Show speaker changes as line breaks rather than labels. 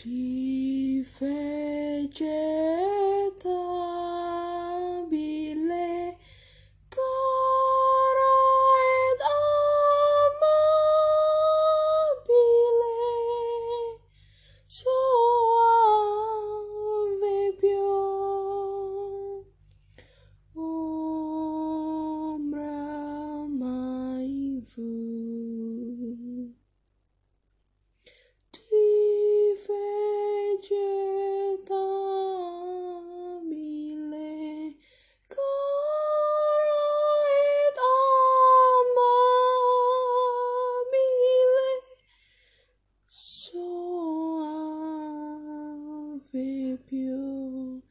Ti fece with you.